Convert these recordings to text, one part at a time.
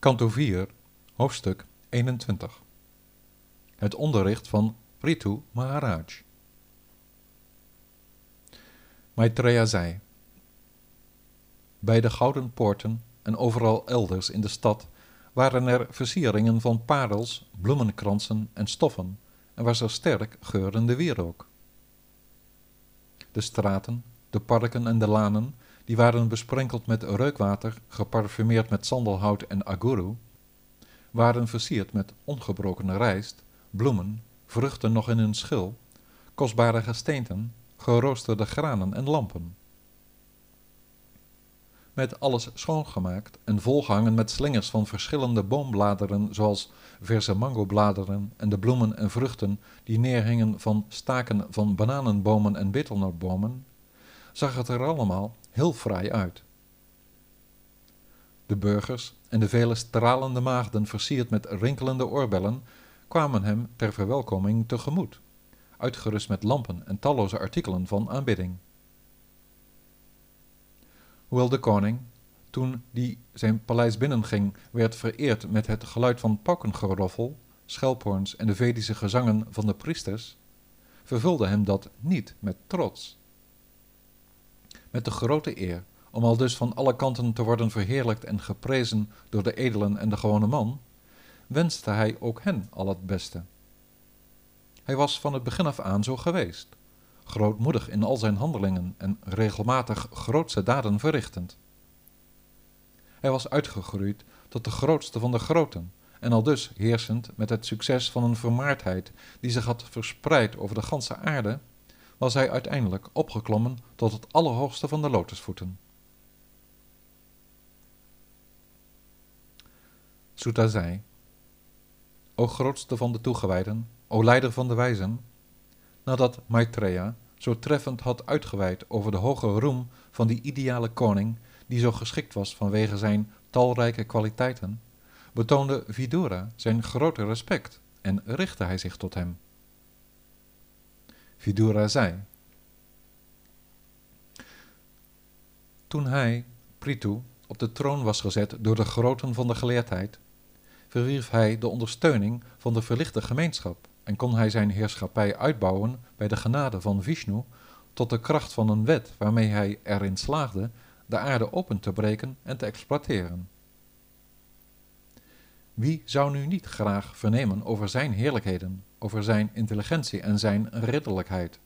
Kanto 4, hoofdstuk 21. Het onderricht van Ritu Maharaj. Maitreya zei: Bij de gouden poorten en overal elders in de stad waren er versieringen van parels, bloemenkransen en stoffen en was er sterk geurende wierook. De straten, de parken en de lanen die waren besprenkeld met reukwater, geparfumeerd met sandelhout en aguru, waren versierd met ongebrokene rijst, bloemen, vruchten nog in hun schil, kostbare gesteenten, geroosterde granen en lampen. Met alles schoongemaakt en volgehangen met slingers van verschillende boombladeren, zoals verse mangobladeren en de bloemen en vruchten die neerhingen van staken van bananenbomen en betelnotbomen, zag het er allemaal heel fraai uit. De burgers en de vele stralende maagden versierd met rinkelende oorbellen kwamen hem ter verwelkoming tegemoet, uitgerust met lampen en talloze artikelen van aanbidding. Hoewel de koning, toen die zijn paleis binnenging, werd vereerd met het geluid van paukengeroffel, schelphoorns en de Vedische gezangen van de priesters, vervulde hem dat niet met trots met de grote eer om al dus van alle kanten te worden verheerlijkt en geprezen door de edelen en de gewone man, wenste hij ook hen al het beste. Hij was van het begin af aan zo geweest, grootmoedig in al zijn handelingen en regelmatig grootse daden verrichtend. Hij was uitgegroeid tot de grootste van de groten, en al dus heersend met het succes van een vermaardheid die zich had verspreid over de ganse aarde, was hij uiteindelijk opgeklommen tot het allerhoogste van de lotusvoeten. Sutta zei, O grootste van de toegewijden, o leider van de wijzen, nadat Maitreya zo treffend had uitgeweid over de hoge roem van die ideale koning, die zo geschikt was vanwege zijn talrijke kwaliteiten, betoonde Vidura zijn grote respect en richtte hij zich tot hem. Vidura zei. Toen hij, Prithu, op de troon was gezet door de groten van de geleerdheid, verwierf hij de ondersteuning van de verlichte gemeenschap en kon hij zijn heerschappij uitbouwen bij de genade van Vishnu tot de kracht van een wet waarmee hij erin slaagde de aarde open te breken en te exploiteren. Wie zou nu niet graag vernemen over zijn heerlijkheden, over zijn intelligentie en zijn ridderlijkheid,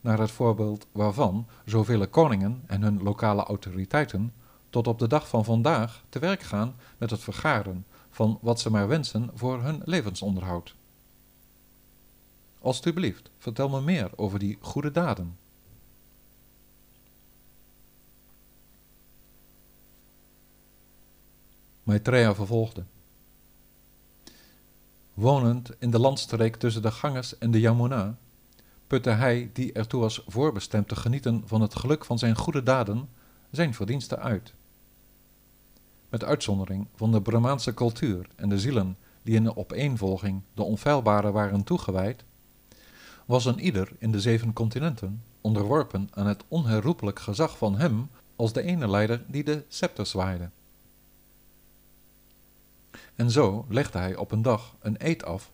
naar het voorbeeld waarvan zoveel koningen en hun lokale autoriteiten tot op de dag van vandaag te werk gaan met het vergaren van wat ze maar wensen voor hun levensonderhoud. Alsjeblieft, vertel me meer over die goede daden. Maitreya vervolgde. Wonend in de landstreek tussen de Ganges en de Yamuna, putte hij, die ertoe was voorbestemd te genieten van het geluk van zijn goede daden, zijn verdiensten uit. Met uitzondering van de Brahmaanse cultuur en de zielen die in de opeenvolging de onfeilbare waren toegewijd, was een ieder in de zeven continenten onderworpen aan het onherroepelijk gezag van hem als de ene leider die de scepter zwaaide. En zo legde hij op een dag een eed af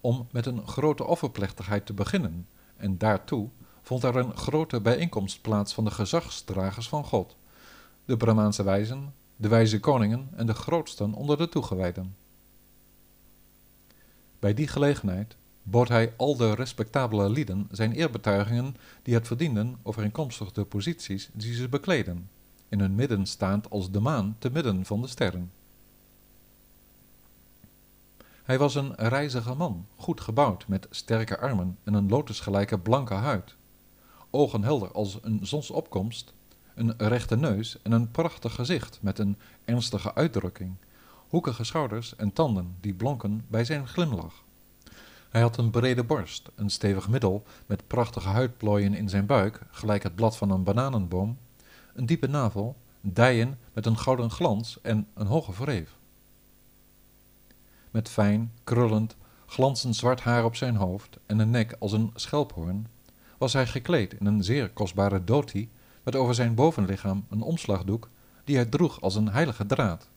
om met een grote offerplechtigheid te beginnen, en daartoe vond er een grote bijeenkomst plaats van de gezagsdragers van God, de Brahmaanse wijzen, de wijze koningen en de grootsten onder de toegewijden. Bij die gelegenheid bood hij al de respectabele lieden zijn eerbetuigingen die het verdienden overeenkomstig de posities die ze bekleden, in hun midden staand als de maan te midden van de sterren. Hij was een rijzige man, goed gebouwd, met sterke armen en een lotusgelijke blanke huid. Ogen helder als een zonsopkomst, een rechte neus en een prachtig gezicht met een ernstige uitdrukking, hoekige schouders en tanden die blonken bij zijn glimlach. Hij had een brede borst, een stevig middel met prachtige huidplooien in zijn buik, gelijk het blad van een bananenboom, een diepe navel, dijen met een gouden glans en een hoge wreef met fijn, krullend, glanzend zwart haar op zijn hoofd en een nek als een schelphoorn, was hij gekleed in een zeer kostbare dhoti met over zijn bovenlichaam een omslagdoek die hij droeg als een heilige draad.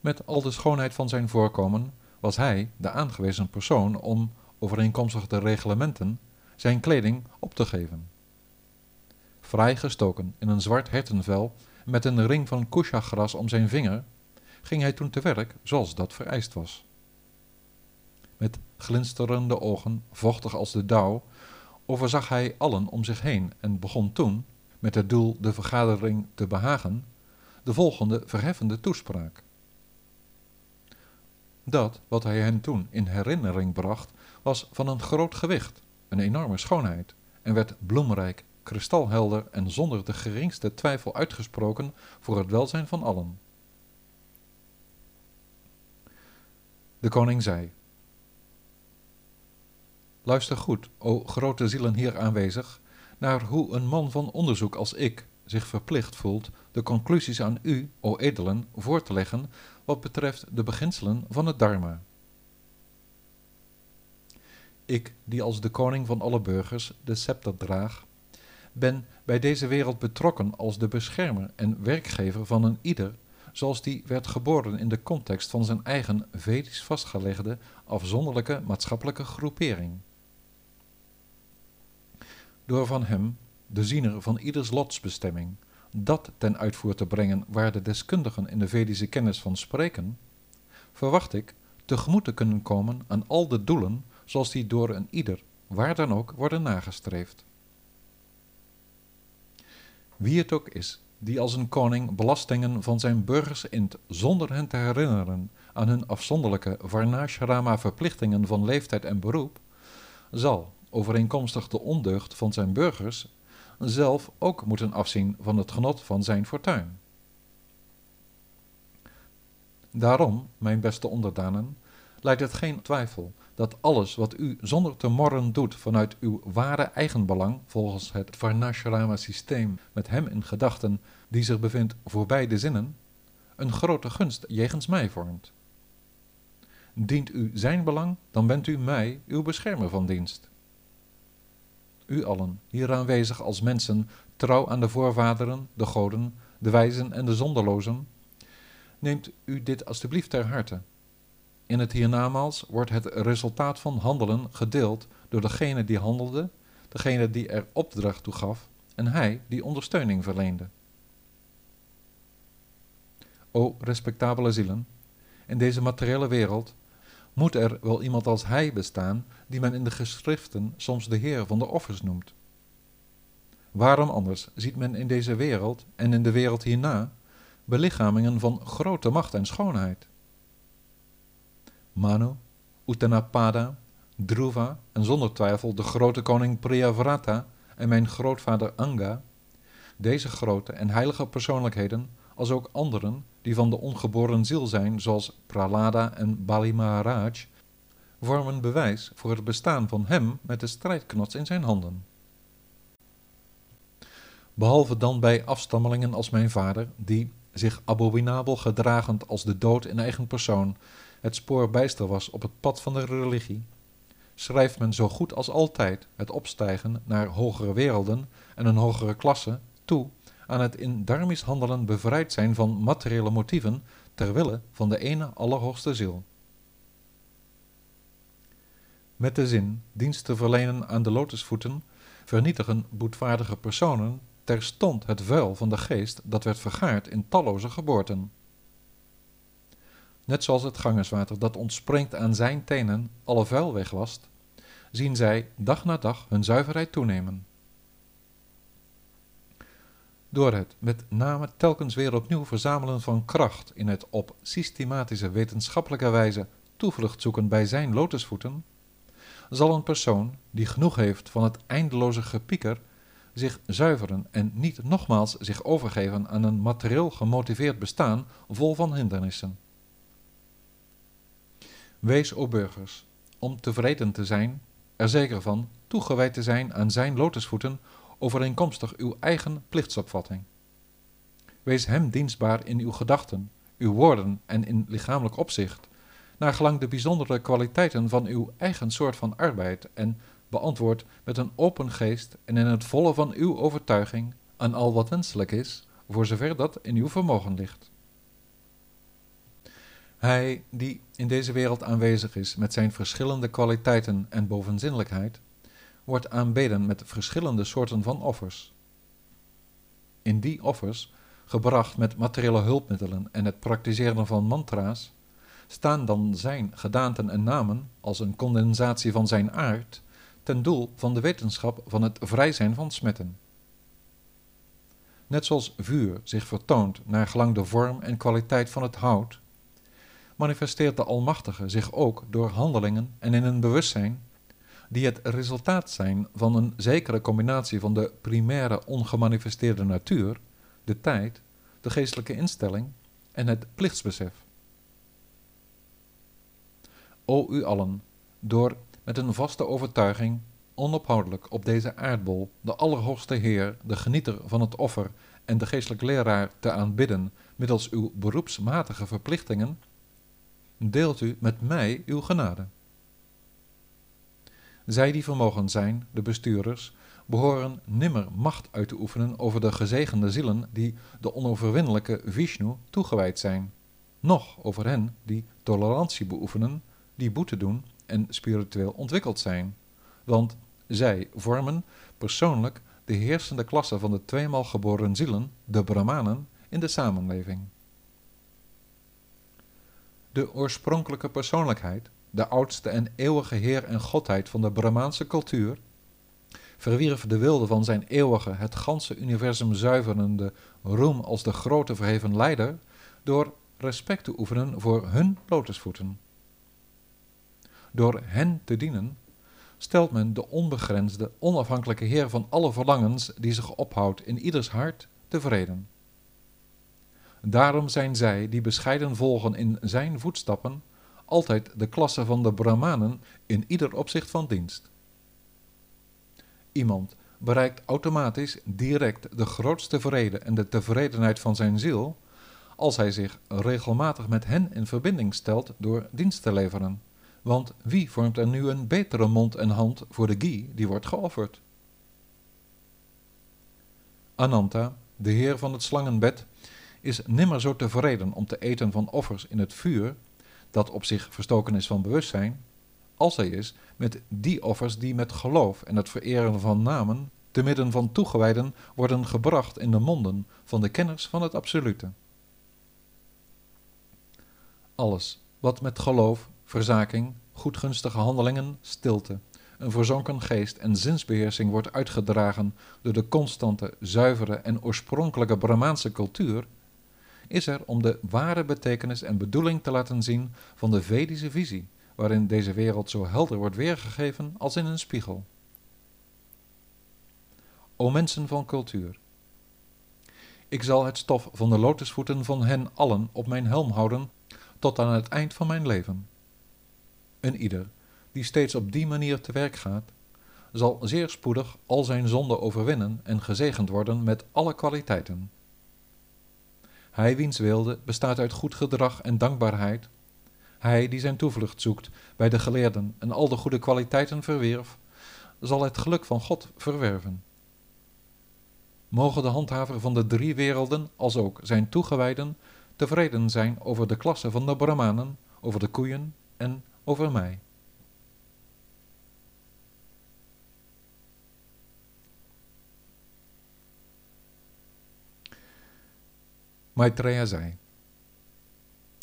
Met al de schoonheid van zijn voorkomen was hij de aangewezen persoon om, overeenkomstig de reglementen, zijn kleding op te geven. Vrij gestoken in een zwart hertenvel met een ring van kusha-gras om zijn vinger, ging hij toen te werk zoals dat vereist was. Met glinsterende ogen, vochtig als de dauw, overzag hij allen om zich heen en begon toen, met het doel de vergadering te behagen, de volgende verheffende toespraak. Dat wat hij hen toen in herinnering bracht, was van een groot gewicht, een enorme schoonheid, en werd bloemrijk, kristalhelder en zonder de geringste twijfel uitgesproken voor het welzijn van allen. De koning zei: Luister goed, o grote zielen hier aanwezig, naar hoe een man van onderzoek als ik zich verplicht voelt de conclusies aan u, o edelen, voor te leggen wat betreft de beginselen van het Dharma. Ik, die als de koning van alle burgers de scepter draag, ben bij deze wereld betrokken als de beschermer en werkgever van een ieder, zoals die werd geboren in de context van zijn eigen vedisch vastgelegde afzonderlijke maatschappelijke groepering. Door van hem, de ziener van ieders lotsbestemming, dat ten uitvoer te brengen waar de deskundigen in de Vedische kennis van spreken, verwacht ik tegemoet te kunnen komen aan al de doelen zoals die door een ieder, waar dan ook, worden nagestreefd. Wie het ook is die als een koning belastingen van zijn burgers int zonder hen te herinneren aan hun afzonderlijke varnashrama verplichtingen van leeftijd en beroep, zal, overeenkomstig de ondeugd van zijn burgers, zelf ook moeten afzien van het genot van zijn fortuin. Daarom, mijn beste onderdanen, lijkt het geen twijfel dat alles wat u zonder te morren doet vanuit uw ware eigenbelang, volgens het Varnashrama-systeem met hem in gedachten die zich bevindt voorbij de zinnen, een grote gunst jegens mij vormt. Dient u zijn belang, dan bent u mij, uw beschermer van dienst u allen, hier aanwezig als mensen, trouw aan de voorvaderen, de goden, de wijzen en de zonderlozen, neemt u dit alstublieft ter harte. In het hiernamaals wordt het resultaat van handelen gedeeld door degene die handelde, degene die er opdracht toe gaf en hij die ondersteuning verleende. O respectabele zielen, in deze materiële wereld moet er wel iemand als hij bestaan, die men in de geschriften soms de Heer van de offers noemt. Waarom anders ziet men in deze wereld en in de wereld hierna belichamingen van grote macht en schoonheid? Manu, Uttanapada, Dhruva en zonder twijfel de grote koning Priyavrata en mijn grootvader Anga, deze grote en heilige persoonlijkheden als ook anderen die van de ongeboren ziel zijn, zoals Pralada en Bali Maharaj, vormen bewijs voor het bestaan van hem met de strijdknots in zijn handen. Behalve dan bij afstammelingen als mijn vader, die, zich abominabel gedragend als de dood in eigen persoon, het spoor bijster was op het pad van de religie, schrijft men zo goed als altijd het opstijgen naar hogere werelden en een hogere klasse toe aan het in dharmisch handelen bevrijd zijn van materiële motieven ter wille van de ene allerhoogste ziel. Met de zin dienst te verlenen aan de lotusvoeten vernietigen boetvaardige personen terstond het vuil van de geest dat werd vergaard in talloze geboorten. Net zoals het gangerswater dat ontspringt aan zijn tenen alle vuil wegwast, zien zij dag na dag hun zuiverheid toenemen. Door het met name telkens weer opnieuw verzamelen van kracht in het op systematische wetenschappelijke wijze toevlucht zoeken bij zijn lotusvoeten, zal een persoon die genoeg heeft van het eindeloze gepieker zich zuiveren en niet nogmaals zich overgeven aan een materieel gemotiveerd bestaan vol van hindernissen. Wees, o burgers, om tevreden te zijn, er zeker van toegewijd te zijn aan zijn lotusvoeten overeenkomstig uw eigen plichtsopvatting. Wees hem dienstbaar in uw gedachten, uw woorden en in lichamelijk opzicht, naar gelang de bijzondere kwaliteiten van uw eigen soort van arbeid en beantwoord met een open geest en in het volle van uw overtuiging aan al wat wenselijk is, voor zover dat in uw vermogen ligt. Hij die in deze wereld aanwezig is met zijn verschillende kwaliteiten en bovenzinnelijkheid, wordt aanbeden met verschillende soorten van offers. In die offers, gebracht met materiële hulpmiddelen en het praktiseren van mantra's, staan dan zijn gedaanten en namen als een condensatie van zijn aard ten doel van de wetenschap van het vrij zijn van smetten. Net zoals vuur zich vertoont naar gelang de vorm en kwaliteit van het hout, manifesteert de Almachtige zich ook door handelingen en in een bewustzijn die het resultaat zijn van een zekere combinatie van de primaire ongemanifesteerde natuur, de tijd, de geestelijke instelling en het plichtsbesef. O u allen, door met een vaste overtuiging onophoudelijk op deze aardbol de Allerhoogste Heer, de genieter van het offer en de geestelijk leraar te aanbidden middels uw beroepsmatige verplichtingen, deelt u met mij uw genade. Zij die vermogen zijn, de bestuurders, behoren nimmer macht uit te oefenen over de gezegende zielen die de onoverwinnelijke Vishnu toegewijd zijn, noch over hen die tolerantie beoefenen, die boete doen en spiritueel ontwikkeld zijn, want zij vormen persoonlijk de heersende klasse van de tweemaal geboren zielen, de Brahmanen, in de samenleving. De oorspronkelijke persoonlijkheid, de oudste en eeuwige Heer en Godheid van de Brahmaanse cultuur, verwierf de wilde van zijn eeuwige, het ganse universum zuiverende roem als de grote verheven leider, door respect te oefenen voor hun lotusvoeten. Door hen te dienen, stelt men de onbegrensde, onafhankelijke Heer van alle verlangens die zich ophoudt in ieders hart tevreden. Daarom zijn zij die bescheiden volgen in zijn voetstappen altijd de klasse van de Brahmanen in ieder opzicht van dienst. Iemand bereikt automatisch direct de grootste vrede en de tevredenheid van zijn ziel als hij zich regelmatig met hen in verbinding stelt door dienst te leveren. Want wie vormt er nu een betere mond en hand voor de ghee die wordt geofferd? Ananta, de heer van het slangenbed, is nimmer zo tevreden om te eten van offers in het vuur, dat op zich verstoken is van bewustzijn, als hij is met die offers die met geloof en het vereren van namen, te midden van toegewijden, worden gebracht in de monden van de kenners van het absolute. Alles wat met geloof, verzaking, goedgunstige handelingen, stilte, een verzonken geest en zinsbeheersing wordt uitgedragen door de constante, zuivere en oorspronkelijke Brahmaanse cultuur, is er om de ware betekenis en bedoeling te laten zien van de Vedische visie, waarin deze wereld zo helder wordt weergegeven als in een spiegel. O mensen van cultuur, ik zal het stof van de lotusvoeten van hen allen op mijn helm houden tot aan het eind van mijn leven. Een ieder die steeds op die manier te werk gaat, zal zeer spoedig al zijn zonden overwinnen en gezegend worden met alle kwaliteiten. Hij wiens wilde bestaat uit goed gedrag en dankbaarheid, hij die zijn toevlucht zoekt bij de geleerden en al de goede kwaliteiten verwierf, zal het geluk van God verwerven. Mogen de handhaver van de drie werelden, als ook zijn toegewijden, tevreden zijn over de klasse van de Brahmanen, over de koeien en over mij. Maitreya zei: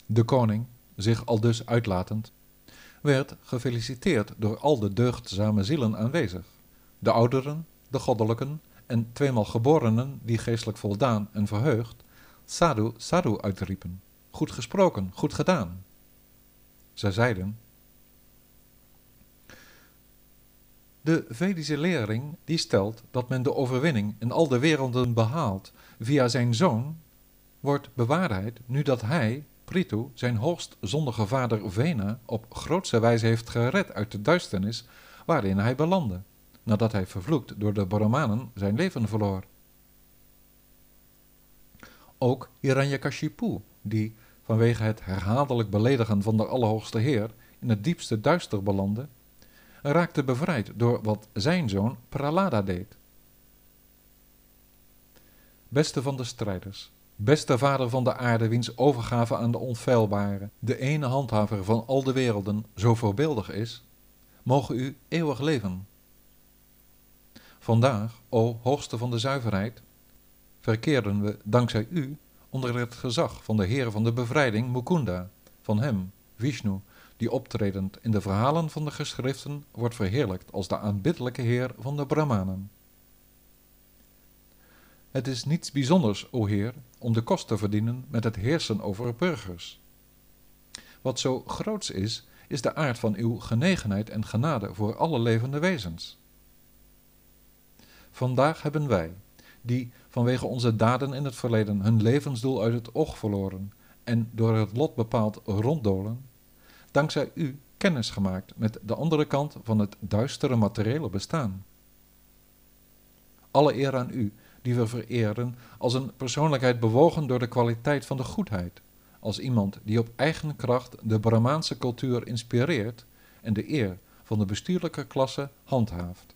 De koning, zich al dus uitlatend, werd gefeliciteerd door al de deugdzame zielen aanwezig, de ouderen, de goddelijken en tweemaal geborenen die geestelijk voldaan en verheugd, sadhu, sadhu uitriepen. Goed gesproken, goed gedaan. Zij zeiden, De Vedische lering die stelt dat men de overwinning in al de werelden behaalt via zijn zoon, wordt bewaarheid nu dat hij, Prithu, zijn hoogst zondige vader Vena op grootste wijze heeft gered uit de duisternis waarin hij belandde, nadat hij vervloekt door de Brahmanen zijn leven verloor. Ook Hiranyakashipu, die vanwege het herhaaldelijk beledigen van de Allerhoogste Heer in het diepste duister belandde, raakte bevrijd door wat zijn zoon Pralada deed. Beste van de strijders, beste vader van de aarde, wiens overgave aan de onfeilbare, de ene handhaver van al de werelden, zo voorbeeldig is, mogen u eeuwig leven. Vandaag, o hoogste van de zuiverheid, verkeerden we dankzij u onder het gezag van de Heer van de bevrijding Mukunda, van hem, Vishnu, die optredend in de verhalen van de geschriften wordt verheerlijkt als de aanbiddelijke Heer van de Brahmanen. Het is niets bijzonders, o Heer, om de kost te verdienen met het heersen over burgers. Wat zo groots is, is de aard van uw genegenheid en genade voor alle levende wezens. Vandaag hebben wij, die vanwege onze daden in het verleden hun levensdoel uit het oog verloren en door het lot bepaald ronddolen, dankzij u kennis gemaakt met de andere kant van het duistere materiële bestaan. Alle eer aan u, die we vereren als een persoonlijkheid bewogen door de kwaliteit van de goedheid, als iemand die op eigen kracht de Brahmaanse cultuur inspireert en de eer van de bestuurlijke klasse handhaaft.